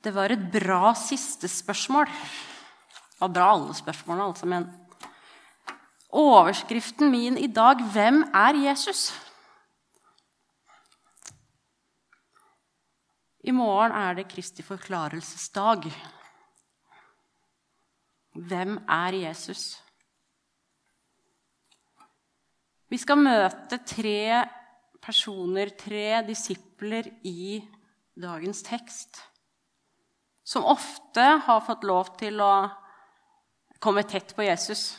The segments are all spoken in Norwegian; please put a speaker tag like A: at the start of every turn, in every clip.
A: Det var et bra siste spørsmål. Det var bra alle spørsmålene, altså, men overskriften min i dag 'Hvem er Jesus?' I morgen er det Kristi forklarelsesdag. Hvem er Jesus? Vi skal møte tre personer, tre disipler, i dagens tekst. Som ofte har fått lov til å komme tett på Jesus.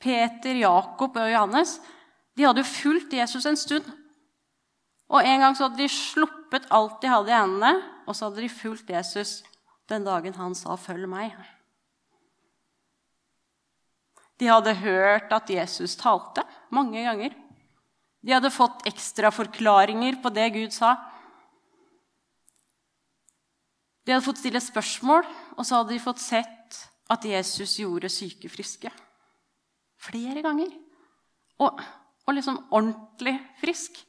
A: Peter, Jakob og Johannes de hadde jo fulgt Jesus en stund. Og En gang så hadde de sluppet alt de hadde i hendene, og så hadde de fulgt Jesus den dagen han sa 'følg meg'. De hadde hørt at Jesus talte mange ganger. De hadde fått ekstra forklaringer på det Gud sa. De hadde fått stille spørsmål, og så hadde de fått sett at Jesus gjorde syke friske. Flere ganger. Og, og liksom ordentlig frisk.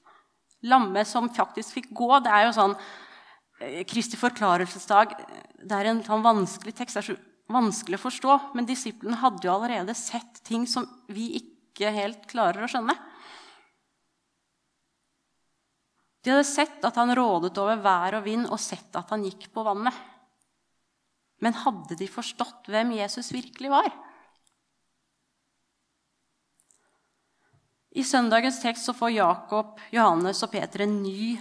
A: Lamme som faktisk fikk gå. Det er jo sånn eh, Kristi forklarelsesdag det er en sånn vanskelig tekst. Det er så vanskelig å forstå. Men disiplene hadde jo allerede sett ting som vi ikke helt klarer å skjønne. De hadde sett at han rådet over vær og vind, og sett at han gikk på vannet. Men hadde de forstått hvem Jesus virkelig var? I søndagens tekst så får Jakob, Johannes og Peter en ny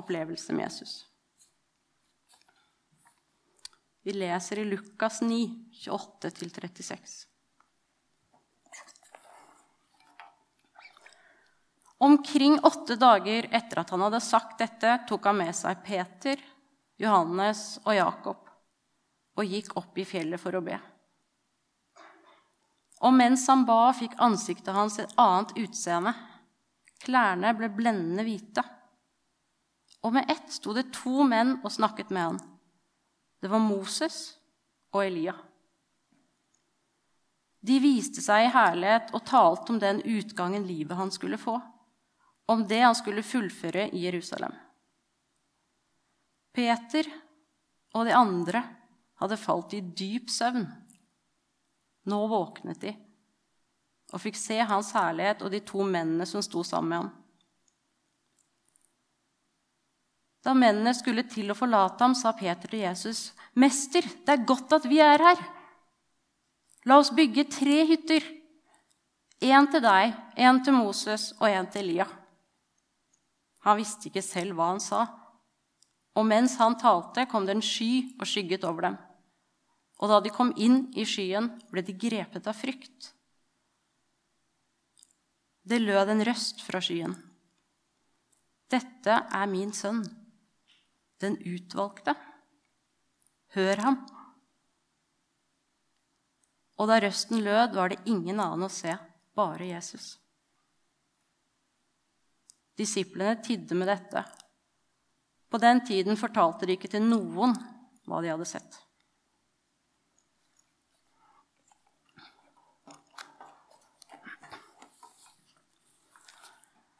A: opplevelse med Jesus. Vi leser i Lukas 9, 28-36. Omkring åtte dager etter at han hadde sagt dette, tok han med seg Peter, Johannes og Jakob og gikk opp i fjellet for å be. Og mens han ba, fikk ansiktet hans et annet utseende. Klærne ble blendende hvite. Og med ett sto det to menn og snakket med han. Det var Moses og Elia. De viste seg i herlighet og talte om den utgangen livet han skulle få om det han skulle fullføre i Jerusalem. Peter og de andre hadde falt i dyp søvn. Nå våknet de og fikk se hans herlighet og de to mennene som sto sammen med ham. Da mennene skulle til å forlate ham, sa Peter til Jesus.: Mester, det er godt at vi er her. La oss bygge tre hytter. Én til deg, én til Moses og én til Elia. Han visste ikke selv hva han sa. Og mens han talte, kom det en sky og skygget over dem. Og da de kom inn i skyen, ble de grepet av frykt. Det lød en røst fra skyen. Dette er min sønn, den utvalgte. Hør ham. Og da røsten lød, var det ingen annen å se, bare Jesus. Disiplene tidde med dette. På den tiden fortalte de ikke til noen hva de hadde sett.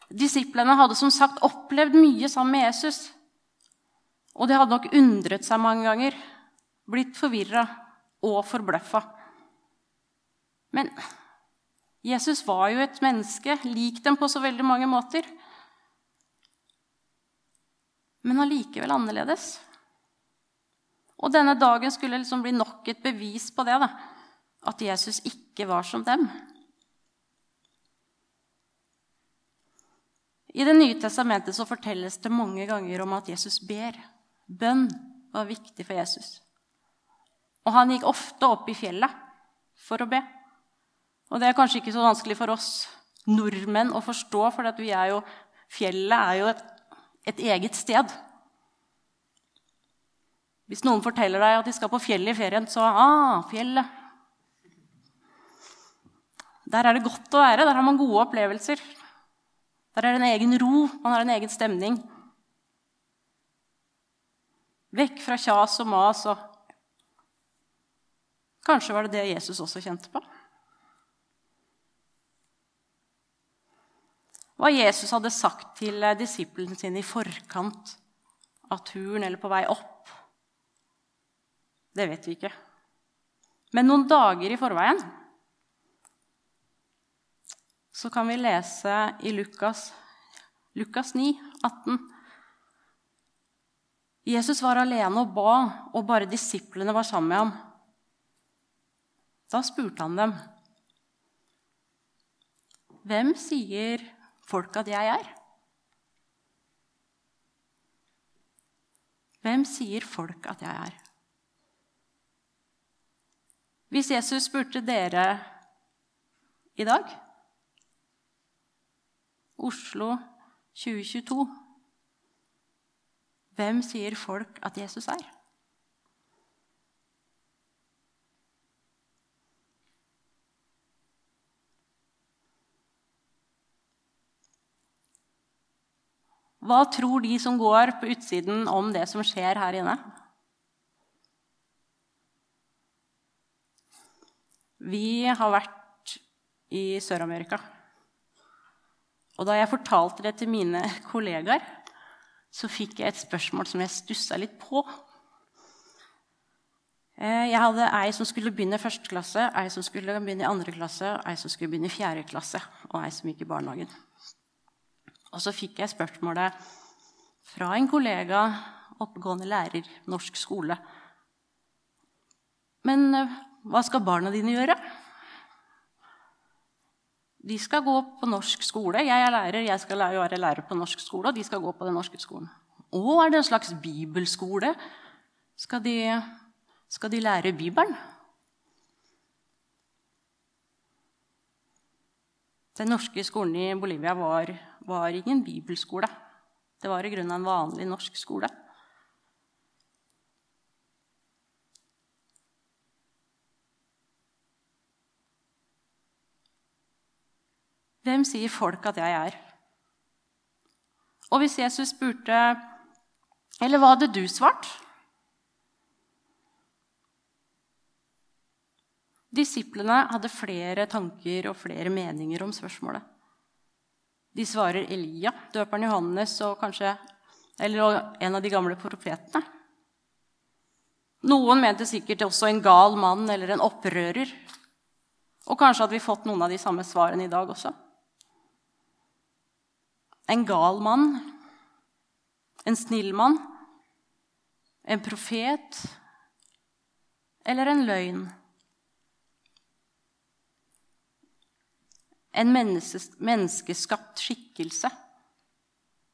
A: Disiplene hadde som sagt opplevd mye sammen med Jesus. Og de hadde nok undret seg mange ganger, blitt forvirra og forbløffa. Men Jesus var jo et menneske, lik dem på så veldig mange måter men allikevel annerledes. Og denne dagen skulle liksom bli nok et bevis på det. Da. At Jesus ikke var som dem. I Det nye testamentet så fortelles det mange ganger om at Jesus ber. Bønn var viktig for Jesus. Og han gikk ofte opp i fjellet for å be. Og det er kanskje ikke så vanskelig for oss nordmenn å forstå, for fjellet er jo et et eget sted. Hvis noen forteller deg at de skal på fjellet i ferien, så ah, fjellet. Der er det godt å være. Der har man gode opplevelser. Der er det en egen ro. Man har en egen stemning. Vekk fra kjas og mas og Kanskje var det det Jesus også kjente på. Hva Jesus hadde sagt til eh, disiplene sine i forkant av turen eller på vei opp? Det vet vi ikke. Men noen dager i forveien så kan vi lese i Lukas, Lukas 9, 18. Jesus var alene og ba, og bare disiplene var sammen med ham. Da spurte han dem, 'Hvem sier folk at jeg er?' Hvem sier folk at jeg er? Hvis Jesus spurte dere i dag Oslo 2022 Hvem sier folk at Jesus er? Hva tror de som går på utsiden, om det som skjer her inne? Vi har vært i Sør-Amerika. Og da jeg fortalte det til mine kollegaer, så fikk jeg et spørsmål som jeg stussa litt på. Eh, jeg hadde ei som skulle begynne i første klasse, ei som skulle begynne i andre klasse, ei som skulle begynne i fjerde klasse, og ei som gikk i barnehagen. Og så fikk jeg spørsmålet fra en kollega, oppegående lærer, norsk skole. Men eh, hva skal barna dine gjøre? De skal gå på norsk skole. Jeg er lærer, jeg skal være lærer på norsk skole, og de skal gå på den norske skolen. Å, er det en slags bibelskole? Skal de, skal de lære Bibelen? Den norske skolen i Bolivia var var ingen bibelskole. Det var i grunnen en vanlig norsk skole. Hvem sier folk at jeg er? Og hvis Jesus spurte Eller hva hadde du svart? Disiplene hadde flere tanker og flere meninger om spørsmålet. De svarer Elia, døperen Johannes og kanskje eller en av de gamle profetene. Noen mente sikkert også en gal mann eller en opprører. Og kanskje hadde vi fått noen av de samme svarene i dag også. En gal mann, en snill mann, en profet eller en løgn. En menneskeskapt skikkelse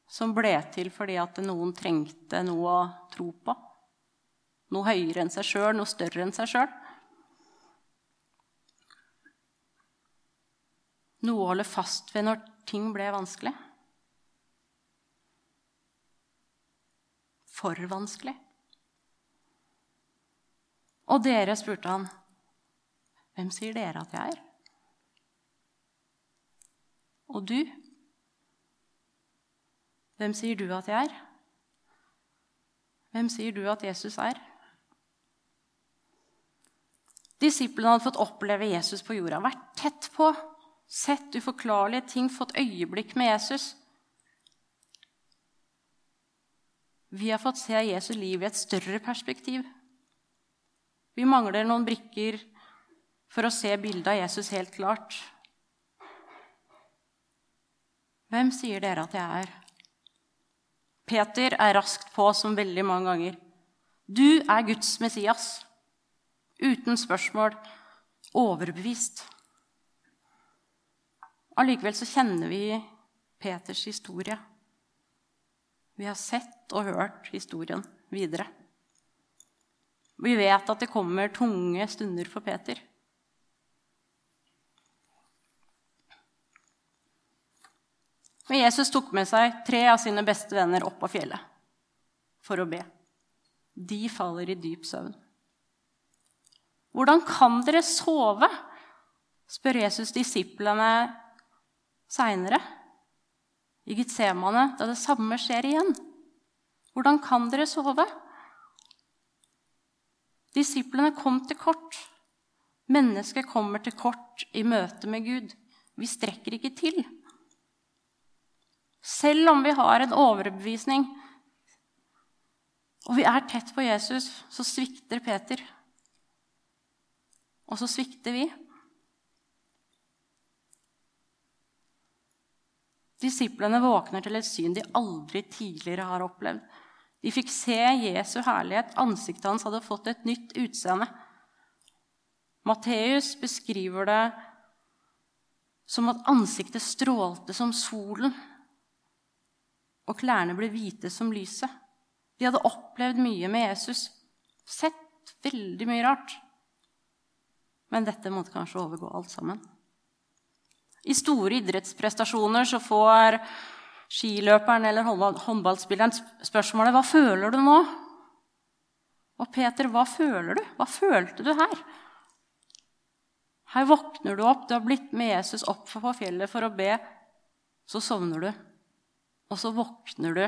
A: som ble til fordi at noen trengte noe å tro på. Noe høyere enn seg sjøl, noe større enn seg sjøl. Noe å holde fast ved når ting ble vanskelig. For vanskelig. Og dere, spurte han, hvem sier dere at jeg er? Og du? Hvem sier du at jeg er? Hvem sier du at Jesus er? Disiplene hadde fått oppleve Jesus på jorda, vært tett på, sett uforklarlige ting, fått øyeblikk med Jesus. Vi har fått se Jesu liv i et større perspektiv. Vi mangler noen brikker for å se bildet av Jesus helt klart. Hvem sier dere at jeg er? Peter er raskt på som veldig mange ganger. Du er Guds Messias. Uten spørsmål. Overbevist. Allikevel så kjenner vi Peters historie. Vi har sett og hørt historien videre. Vi vet at det kommer tunge stunder for Peter. Men Jesus tok med seg tre av sine beste venner opp på fjellet for å be. De faller i dyp søvn. Hvordan kan dere sove? spør Jesus disiplene seinere. I Getsemane, da det samme skjer igjen. Hvordan kan dere sove? Disiplene kom til kort. Mennesket kommer til kort i møte med Gud. Vi strekker ikke til. Selv om vi har en overbevisning, Og vi er tett på Jesus, så svikter Peter. Og så svikter vi. Disiplene våkner til et syn de aldri tidligere har opplevd. De fikk se Jesu herlighet. Ansiktet hans hadde fått et nytt utseende. Matteus beskriver det som at ansiktet strålte som solen, og klærne ble hvite som lyset. De hadde opplevd mye med Jesus, sett veldig mye rart. Men dette måtte kanskje overgå alt sammen. I store idrettsprestasjoner så får skiløperen eller håndballspilleren spørsmålet 'Hva føler du nå?' Og Peter, hva føler du? Hva følte du her? Her våkner du opp, du har blitt med Jesus opp på fjellet for å be. Så sovner du, og så våkner du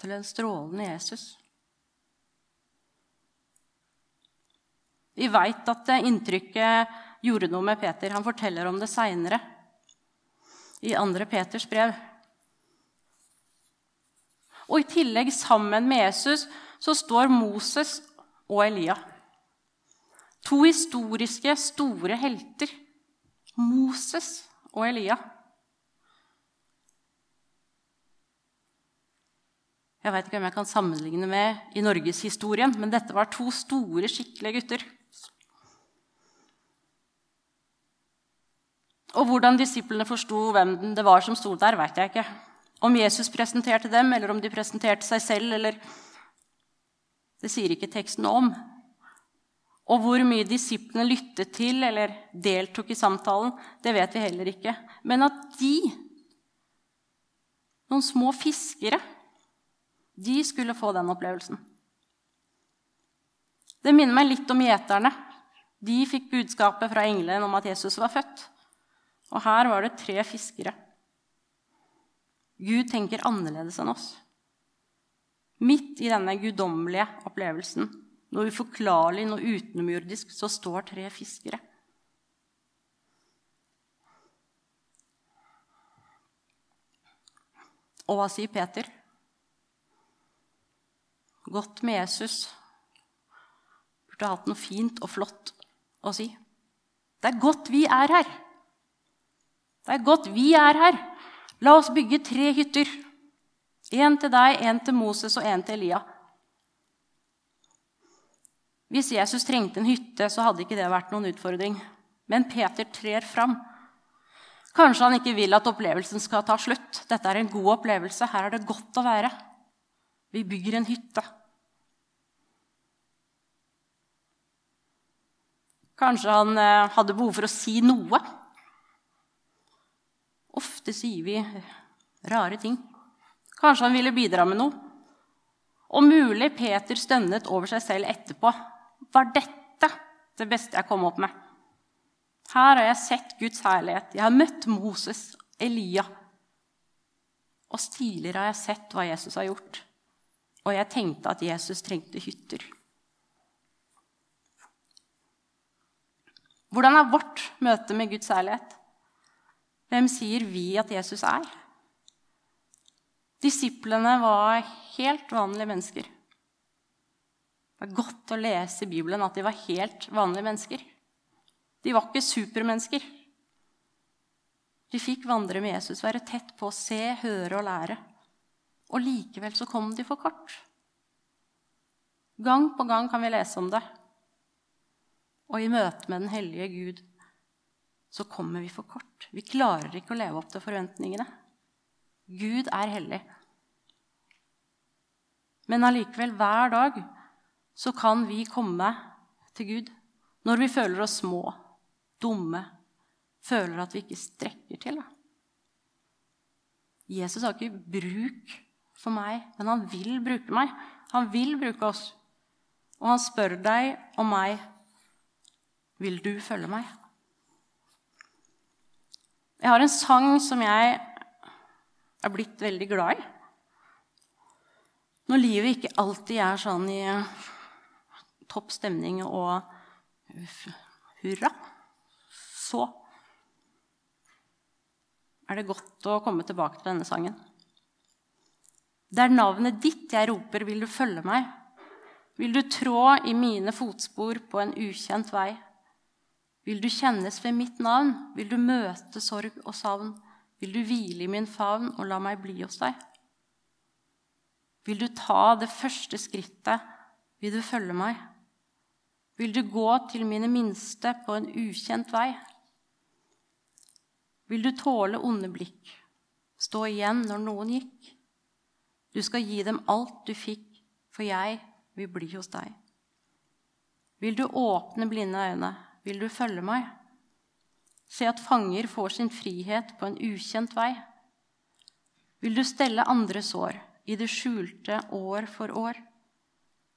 A: til en strålende Jesus. Vi veit at inntrykket gjorde noe med Peter. Han forteller om det seinere i 2. Peters brev. Og i tillegg, sammen med Jesus, så står Moses og Elia. To historiske, store helter. Moses og Elia. Jeg veit ikke hvem jeg kan sammenligne med i norgeshistorien, men dette var to store, skikkelige gutter. Og hvordan disiplene forsto hvem det var som sto der, veit jeg ikke. Om Jesus presenterte dem, eller om de presenterte seg selv, eller Det sier ikke teksten om. Og hvor mye disiplene lyttet til eller deltok i samtalen, det vet vi heller ikke. Men at de, noen små fiskere, de skulle få den opplevelsen. Det minner meg litt om gjeterne. De fikk budskapet fra engelen om at Jesus var født. Og her var det tre fiskere. Gud tenker annerledes enn oss. Midt i denne guddommelige opplevelsen, noe uforklarlig, noe utenomjordisk, så står tre fiskere. Og hva sier Peter? Godt med Jesus. Burde hatt noe fint og flott å si. Det er godt vi er her. Det er godt vi er her. La oss bygge tre hytter. Én til deg, én til Moses og én til Elia. Hvis Jesus trengte en hytte, så hadde ikke det vært noen utfordring. Men Peter trer fram. Kanskje han ikke vil at opplevelsen skal ta slutt. Dette er en god opplevelse. Her er det godt å være. Vi bygger en hytte. Kanskje han eh, hadde behov for å si noe. Ofte sier vi rare ting. Kanskje han ville bidra med noe. Og mulig Peter stønnet over seg selv etterpå. Var dette det beste jeg kom opp med? Her har jeg sett Guds herlighet. Jeg har møtt Moses, Elia. Og tidligere har jeg sett hva Jesus har gjort. Og jeg tenkte at Jesus trengte hytter. Hvordan er vårt møte med Guds herlighet? Hvem sier vi at Jesus er? Disiplene var helt vanlige mennesker. Det er godt å lese i Bibelen at de var helt vanlige mennesker. De var ikke supermennesker. De fikk vandre med Jesus, være tett på, se, høre og lære. Og likevel så kom de for kort. Gang på gang kan vi lese om det. Og i møte med den hellige Gud så kommer vi for kort. Vi klarer ikke å leve opp til forventningene. Gud er hellig. Men allikevel, hver dag, så kan vi komme til Gud når vi føler oss små, dumme, føler at vi ikke strekker til. Jesus har ikke bruk for meg, men han vil bruke meg. Han vil bruke oss. Og han spør deg og meg vil du følge meg. Jeg har en sang som jeg er blitt veldig glad i. Når livet ikke alltid er sånn i topp stemning og hurra, så er det godt å komme tilbake til denne sangen. Det er navnet ditt jeg roper, vil du følge meg? Vil du trå i mine fotspor på en ukjent vei? Vil du kjennes ved mitt navn? Vil du møte sorg og savn? Vil du hvile i min favn og la meg bli hos deg? Vil du ta det første skrittet? Vil du følge meg? Vil du gå til mine minste på en ukjent vei? Vil du tåle onde blikk, stå igjen når noen gikk? Du skal gi dem alt du fikk, for jeg vil bli hos deg. Vil du åpne blinde øyne? Vil du følge meg? Se at fanger får sin frihet på en ukjent vei. Vil du stelle andre sår i det skjulte år for år?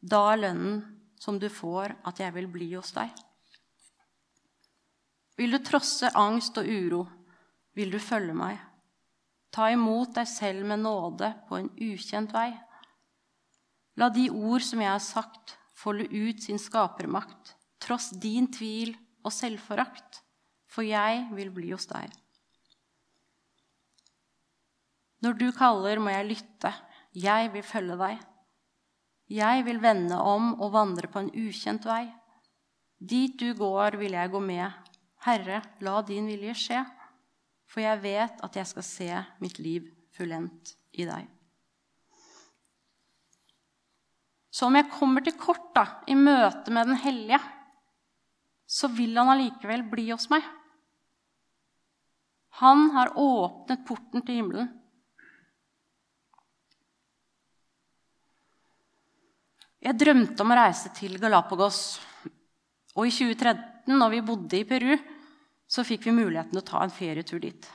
A: Da er lønnen som du får, at jeg vil bli hos deg. Vil du trosse angst og uro? Vil du følge meg? Ta imot deg selv med nåde på en ukjent vei. La de ord som jeg har sagt, folde ut sin skapermakt, tross din tvil og selvforakt, for jeg vil bli hos deg. Når du kaller, må jeg lytte. Jeg vil følge deg. Jeg vil vende om og vandre på en ukjent vei. Dit du går, vil jeg gå med. Herre, la din vilje skje for jeg vet at jeg skal se mitt liv fullendt i deg. Så om jeg kommer til kort da, i møte med Den hellige, så vil han allikevel bli hos meg. Han har åpnet porten til himmelen. Jeg drømte om å reise til Galapagos. Og i 2013, når vi bodde i Peru, så fikk vi muligheten til å ta en ferietur dit.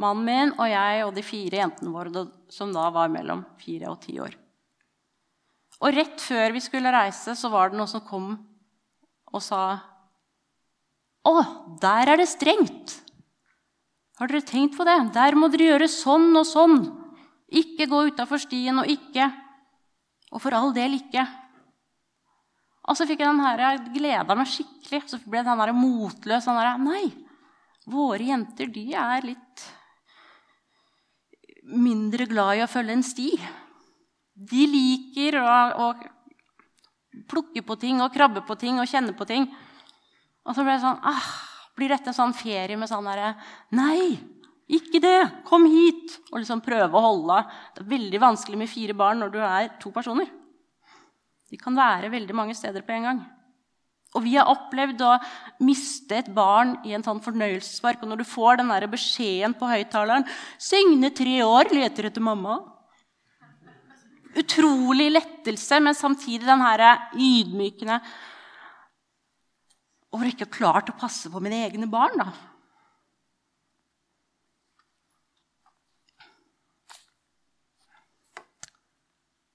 A: Mannen min og jeg og de fire jentene våre, som da var mellom fire og ti år. Og rett før vi skulle reise, så var det noen som kom og sa Å, der er det strengt! Har dere tenkt på det? Der må dere gjøre sånn og sånn. Ikke gå utafor stien og ikke Og for all del ikke. Og så fikk jeg den her, gleda meg skikkelig. Så ble den her motløs. Den her, Nei, våre jenter de er litt mindre glad i å følge en sti. De liker å, å plukke på ting og krabbe på ting og kjenne på ting. Og så ble det sånn ah, Blir dette sånn ferie med sånn derre Nei, ikke det! Kom hit! Og liksom prøve å holde Det er veldig vanskelig med fire barn når du er to personer. De kan være veldig mange steder på en gang. Og vi har opplevd å miste et barn i en sånn fornøyelsespark. Og når du får den der beskjeden på høyttaleren 'Signe, tre år, leter etter mamma'. Utrolig lettelse, men samtidig den her ydmykende Over ikke klart å passe på mine egne barn, da.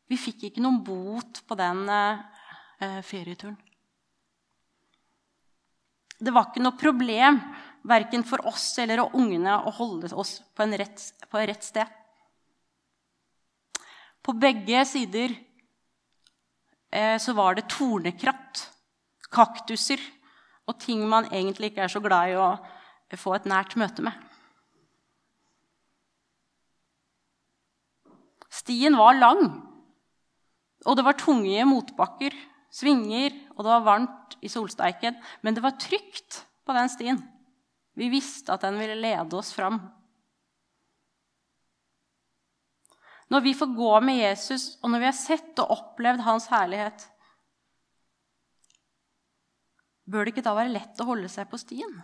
A: Vi fikk ikke noen bot på den eh, ferieturen. Det var ikke noe problem verken for oss eller ungene å holde oss på, rett, på rett sted. På begge sider eh, så var det tornekratt, kaktuser og ting man egentlig ikke er så glad i å få et nært møte med. Stien var lang, og det var tunge motbakker, svinger, og det var varmt i solsteiken. Men det var trygt på den stien. Vi visste at den ville lede oss fram. Når vi får gå med Jesus, og når vi har sett og opplevd hans herlighet, bør det ikke da være lett å holde seg på stien?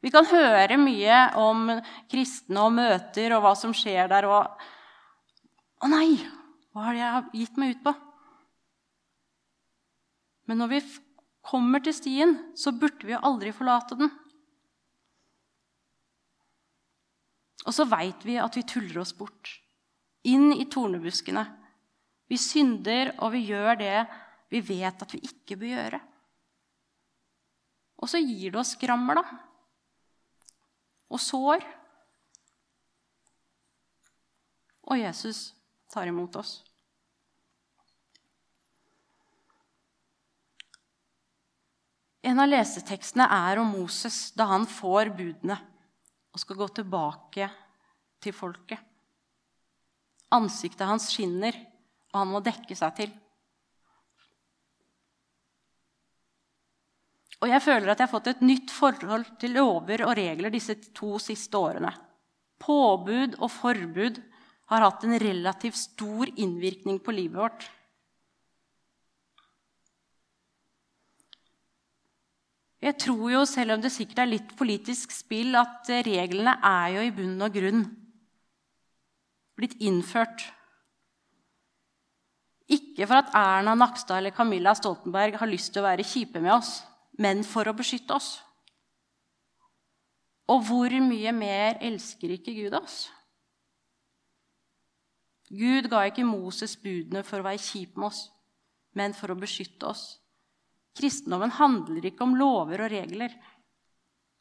A: Vi kan høre mye om kristne og møter og hva som skjer der. Og Å nei, hva er det jeg har gitt meg ut på? Men når vi kommer til stien, så burde vi jo aldri forlate den. Og så veit vi at vi tuller oss bort. Inn i tornebuskene. Vi synder, og vi gjør det vi vet at vi ikke bør gjøre. Og så gir det oss skrammer, da. Og sår. Og Jesus tar imot oss. En av lesetekstene er om Moses da han får budene og skal gå tilbake til folket. Ansiktet hans skinner, og han må dekke seg til. Og jeg føler at jeg har fått et nytt forhold til lover og regler disse to siste årene. Påbud og forbud har hatt en relativt stor innvirkning på livet vårt. Jeg tror jo, selv om det sikkert er litt politisk spill, at reglene er jo i bunn og grunn blitt innført. Ikke for at Erna Nakstad eller Camilla Stoltenberg har lyst til å være kjipe med oss, men for å beskytte oss. Og hvor mye mer elsker ikke Gud oss? Gud ga ikke Moses budene for å være kjip med oss, men for å beskytte oss. Kristendommen handler ikke om lover og regler.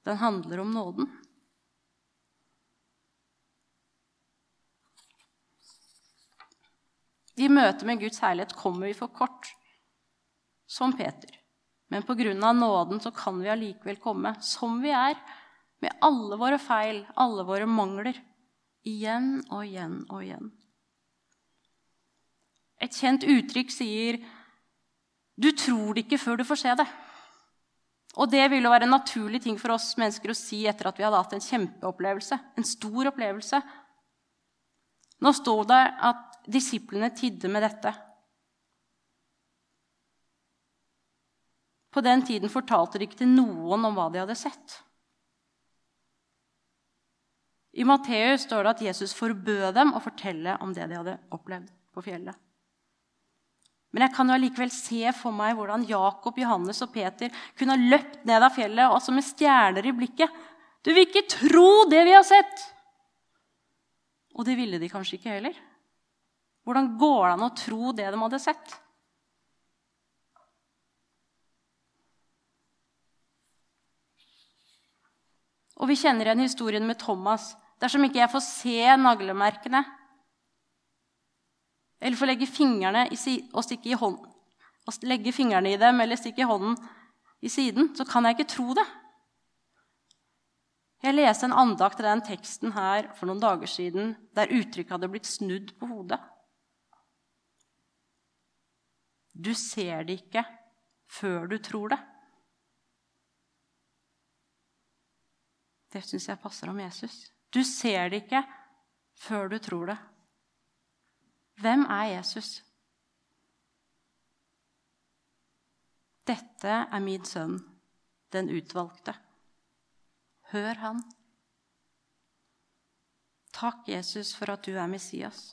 A: Den handler om nåden. I møte med Guds herlighet kommer vi for kort, som Peter. Men pga. nåden så kan vi allikevel komme som vi er, med alle våre feil, alle våre mangler. Igjen og igjen og igjen. Et kjent uttrykk sier 'du tror det ikke før du får se det'. Og det ville være en naturlig ting for oss mennesker å si etter at vi hadde hatt en kjempeopplevelse. En stor opplevelse. Nå står det at disiplene tidde med dette. På den tiden fortalte de ikke til noen om hva de hadde sett. I Matteus står det at Jesus forbød dem å fortelle om det de hadde opplevd på fjellet. Men jeg kan jo allikevel se for meg hvordan Jakob, Johannes og Peter kunne ha løpt ned av fjellet altså med stjerner i blikket. Du vil ikke tro det vi har sett! Og det ville de kanskje ikke heller. Hvordan går det an å tro det de hadde sett? Og vi kjenner igjen historien med Thomas. Dersom ikke jeg får se naglemerkene eller få legge fingrene i, og stikke i hånden, og legge fingrene i dem eller stikke i hånden i siden, så kan jeg ikke tro det. Jeg leste en andakt til den teksten her for noen dager siden der uttrykket hadde blitt snudd på hodet. Du ser det ikke før du tror det. Det syns jeg passer om Jesus. Du ser det ikke før du tror det. Hvem er Jesus? Dette er min sønn, den utvalgte. Hør han. Takk, Jesus, for at du er Messias.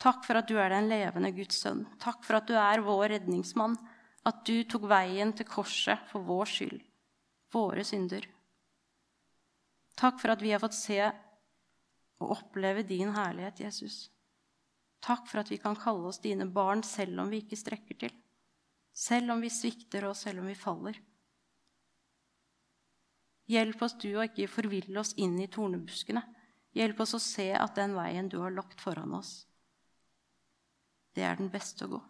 A: Takk for at du er den levende Guds sønn. Takk for at du er vår redningsmann, at du tok veien til korset for vår skyld, våre synder. Takk for at vi har fått se og oppleve din herlighet, Jesus. Takk for at vi kan kalle oss dine barn selv om vi ikke strekker til. Selv om vi svikter og selv om vi faller. Hjelp oss du å ikke forville oss inn i tornebuskene. Hjelp oss å se at den veien du har lagt foran oss, det er den beste å gå.